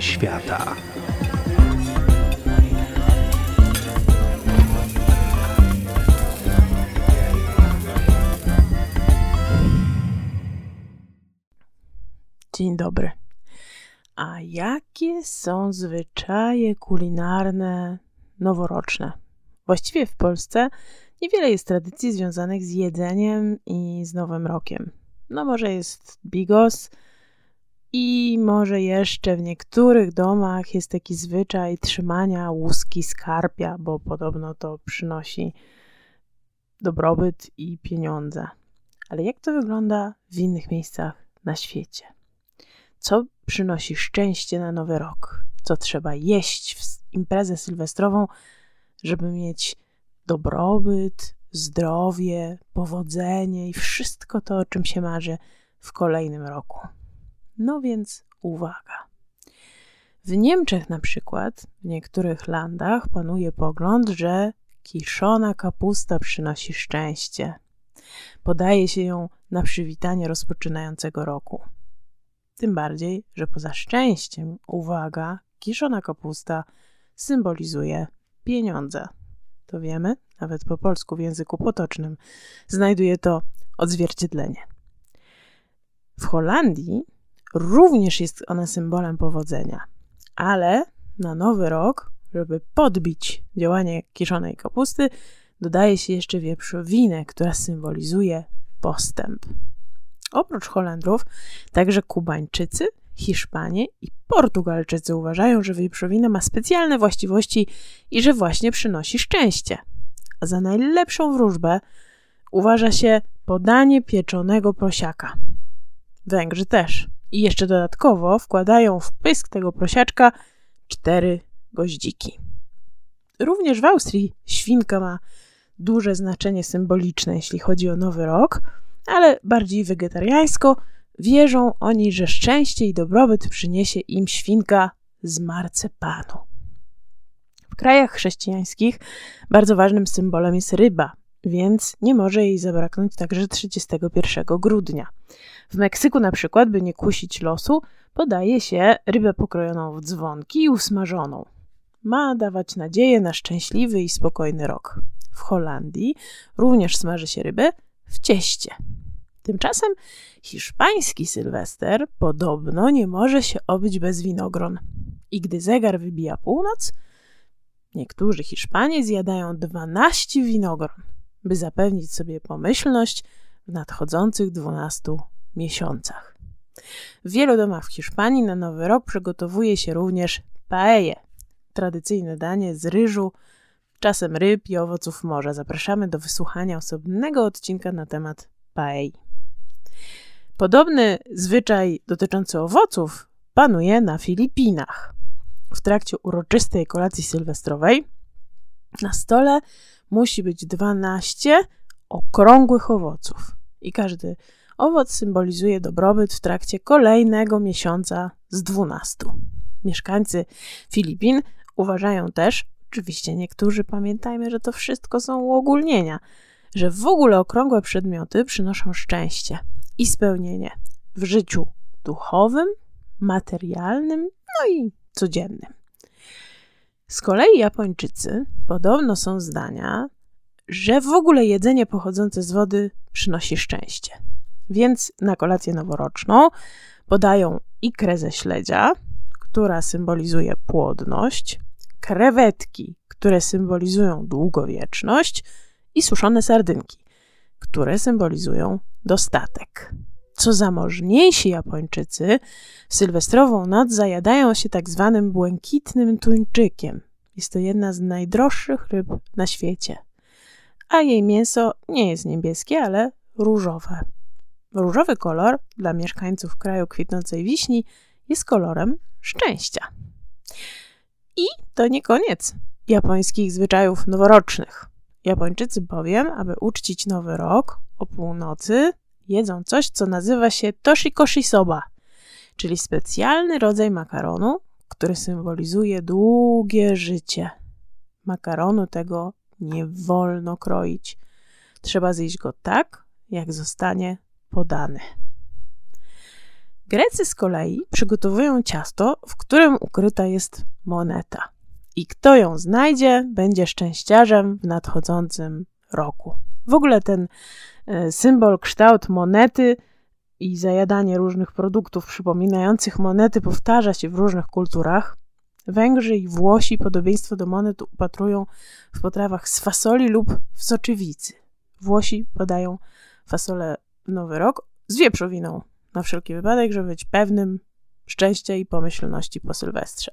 Świata. Dzień dobry. A jakie są zwyczaje kulinarne noworoczne? Właściwie w Polsce niewiele jest tradycji związanych z jedzeniem i z Nowym Rokiem. No może jest bigos i może jeszcze w niektórych domach jest taki zwyczaj trzymania łuski skarpia, bo podobno to przynosi dobrobyt i pieniądze. Ale jak to wygląda w innych miejscach na świecie? Co przynosi szczęście na nowy rok? Co trzeba jeść w imprezę sylwestrową, żeby mieć dobrobyt, zdrowie, powodzenie i wszystko to, o czym się marzy w kolejnym roku? No więc uwaga. W Niemczech na przykład, w niektórych landach panuje pogląd, że kiszona kapusta przynosi szczęście. Podaje się ją na przywitanie rozpoczynającego roku. Tym bardziej, że poza szczęściem, uwaga, kiszona kapusta symbolizuje pieniądze. To wiemy, nawet po polsku w języku potocznym znajduje to odzwierciedlenie. W Holandii również jest ona symbolem powodzenia, ale na nowy rok, żeby podbić działanie kiszonej kapusty, dodaje się jeszcze wieprzowinę, która symbolizuje postęp. Oprócz Holendrów, także Kubańczycy, Hiszpanie i Portugalczycy uważają, że wieprzowina ma specjalne właściwości i że właśnie przynosi szczęście. A za najlepszą wróżbę uważa się podanie pieczonego prosiaka. Węgrzy też. I jeszcze dodatkowo wkładają w pysk tego prosiaczka cztery goździki. Również w Austrii świnka ma duże znaczenie symboliczne, jeśli chodzi o Nowy Rok – ale bardziej wegetariańsko, wierzą oni, że szczęście i dobrobyt przyniesie im świnka z marcepanu. W krajach chrześcijańskich bardzo ważnym symbolem jest ryba, więc nie może jej zabraknąć także 31 grudnia. W Meksyku na przykład, by nie kusić losu, podaje się rybę pokrojoną w dzwonki i usmażoną. Ma dawać nadzieję na szczęśliwy i spokojny rok. W Holandii również smaży się rybę w cieście. Tymczasem hiszpański Sylwester podobno nie może się obyć bez winogron. I gdy zegar wybija północ, niektórzy Hiszpanie zjadają 12 winogron, by zapewnić sobie pomyślność w nadchodzących 12 miesiącach. W wielu domach w Hiszpanii na Nowy Rok przygotowuje się również paella, tradycyjne danie z ryżu, czasem ryb i owoców morza. Zapraszamy do wysłuchania osobnego odcinka na temat paei. Podobny zwyczaj dotyczący owoców panuje na Filipinach. W trakcie uroczystej kolacji sylwestrowej na stole musi być 12 okrągłych owoców i każdy owoc symbolizuje dobrobyt w trakcie kolejnego miesiąca z 12. Mieszkańcy Filipin uważają też, oczywiście niektórzy pamiętajmy, że to wszystko są uogólnienia, że w ogóle okrągłe przedmioty przynoszą szczęście i spełnienie w życiu duchowym, materialnym, no i codziennym. Z kolei Japończycy podobno są zdania, że w ogóle jedzenie pochodzące z wody przynosi szczęście. Więc na kolację noworoczną podają ikrę ze śledzia, która symbolizuje płodność, krewetki, które symbolizują długowieczność, i suszone sardynki, które symbolizują dostatek. Co zamożniejsi Japończycy w sylwestrową noc zajadają się tak zwanym błękitnym tuńczykiem. Jest to jedna z najdroższych ryb na świecie. A jej mięso nie jest niebieskie, ale różowe. Różowy kolor dla mieszkańców kraju kwitnącej wiśni jest kolorem szczęścia. I to nie koniec japońskich zwyczajów noworocznych. Japończycy bowiem, aby uczcić nowy rok o północy, jedzą coś, co nazywa się toshikoshi soba, czyli specjalny rodzaj makaronu, który symbolizuje długie życie. Makaronu tego nie wolno kroić. Trzeba zjeść go tak, jak zostanie podany. Grecy z kolei przygotowują ciasto, w którym ukryta jest moneta. I kto ją znajdzie, będzie szczęściarzem w nadchodzącym roku. W ogóle ten e, symbol, kształt monety i zajadanie różnych produktów przypominających monety powtarza się w różnych kulturach. Węgrzy i Włosi podobieństwo do monet upatrują w potrawach z fasoli lub w soczewicy. Włosi podają fasolę w Nowy Rok z wieprzowiną, na wszelki wypadek, żeby być pewnym szczęścia i pomyślności po Sylwestrze.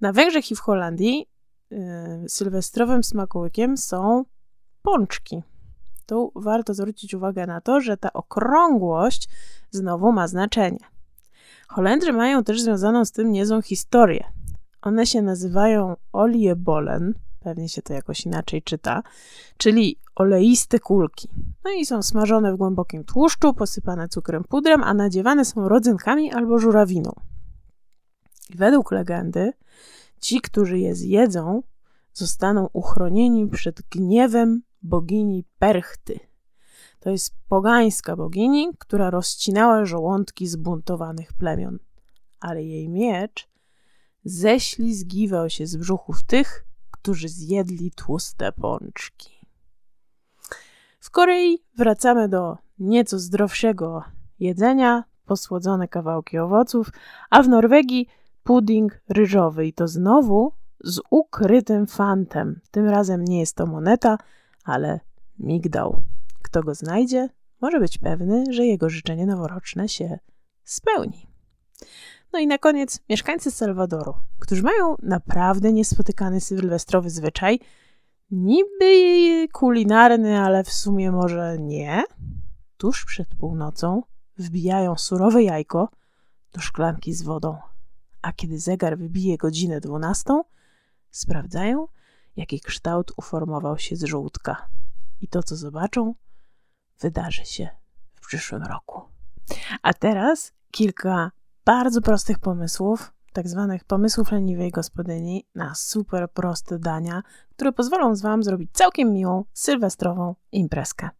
Na Węgrzech i w Holandii yy, sylwestrowym smakołykiem są pączki. Tu warto zwrócić uwagę na to, że ta okrągłość znowu ma znaczenie. Holendrzy mają też związaną z tym niezłą historię. One się nazywają oliebolen, pewnie się to jakoś inaczej czyta, czyli oleiste kulki. No i są smażone w głębokim tłuszczu, posypane cukrem pudrem, a nadziewane są rodzynkami albo żurawiną. I według legendy, ci, którzy je zjedzą, zostaną uchronieni przed gniewem bogini Perchty. To jest pogańska bogini, która rozcinała żołądki zbuntowanych plemion. Ale jej miecz ześlizgiwał się z brzuchów tych, którzy zjedli tłuste pączki. W Korei wracamy do nieco zdrowszego jedzenia, posłodzone kawałki owoców, a w Norwegii pudding ryżowy i to znowu z ukrytym fantem. Tym razem nie jest to moneta, ale migdał. Kto go znajdzie, może być pewny, że jego życzenie noworoczne się spełni. No i na koniec mieszkańcy Salwadoru, którzy mają naprawdę niespotykany sylwestrowy zwyczaj, niby kulinarny, ale w sumie może nie. Tuż przed północą wbijają surowe jajko do szklanki z wodą, a kiedy zegar wybije godzinę dwunastą, sprawdzają, jaki kształt uformował się z żółtka. I to, co zobaczą, wydarzy się w przyszłym roku. A teraz kilka bardzo prostych pomysłów, tak zwanych pomysłów leniwej gospodyni na super proste dania, które pozwolą Wam zrobić całkiem miłą, sylwestrową imprezkę.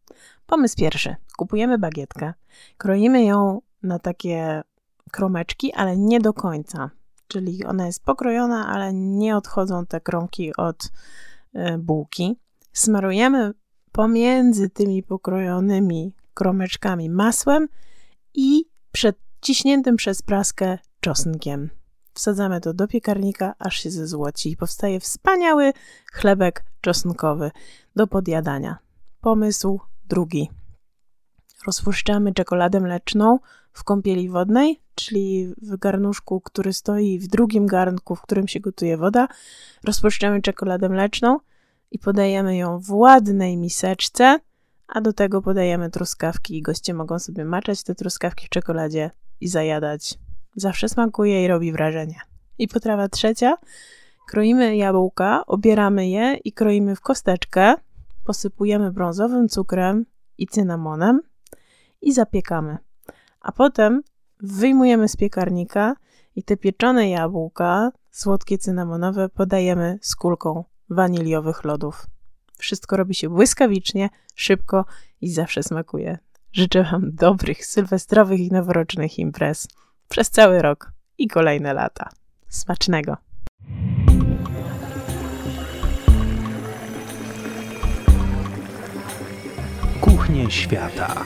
Pomysł pierwszy. Kupujemy bagietkę, kroimy ją na takie kromeczki, ale nie do końca. Czyli ona jest pokrojona, ale nie odchodzą te kromki od y, bułki. Smarujemy pomiędzy tymi pokrojonymi kromeczkami masłem i przed ciśniętym przez praskę czosnkiem. Wsadzamy to do piekarnika, aż się zezłoci i powstaje wspaniały chlebek czosnkowy do podjadania. Pomysł drugi. Rozpuszczamy czekoladę mleczną w kąpieli wodnej, czyli w garnuszku, który stoi w drugim garnku, w którym się gotuje woda. Rozpuszczamy czekoladę mleczną i podajemy ją w ładnej miseczce, a do tego podajemy truskawki i goście mogą sobie maczać te truskawki w czekoladzie i zajadać. Zawsze smakuje i robi wrażenie. I potrawa trzecia. Kroimy jabłka, obieramy je i kroimy w kosteczkę. Posypujemy brązowym cukrem i cynamonem i zapiekamy. A potem wyjmujemy z piekarnika i te pieczone jabłka, słodkie cynamonowe, podajemy z kulką waniliowych lodów. Wszystko robi się błyskawicznie, szybko i zawsze smakuje. Życzę Wam dobrych sylwestrowych i noworocznych imprez przez cały rok i kolejne lata. Smacznego! Kuchnie świata.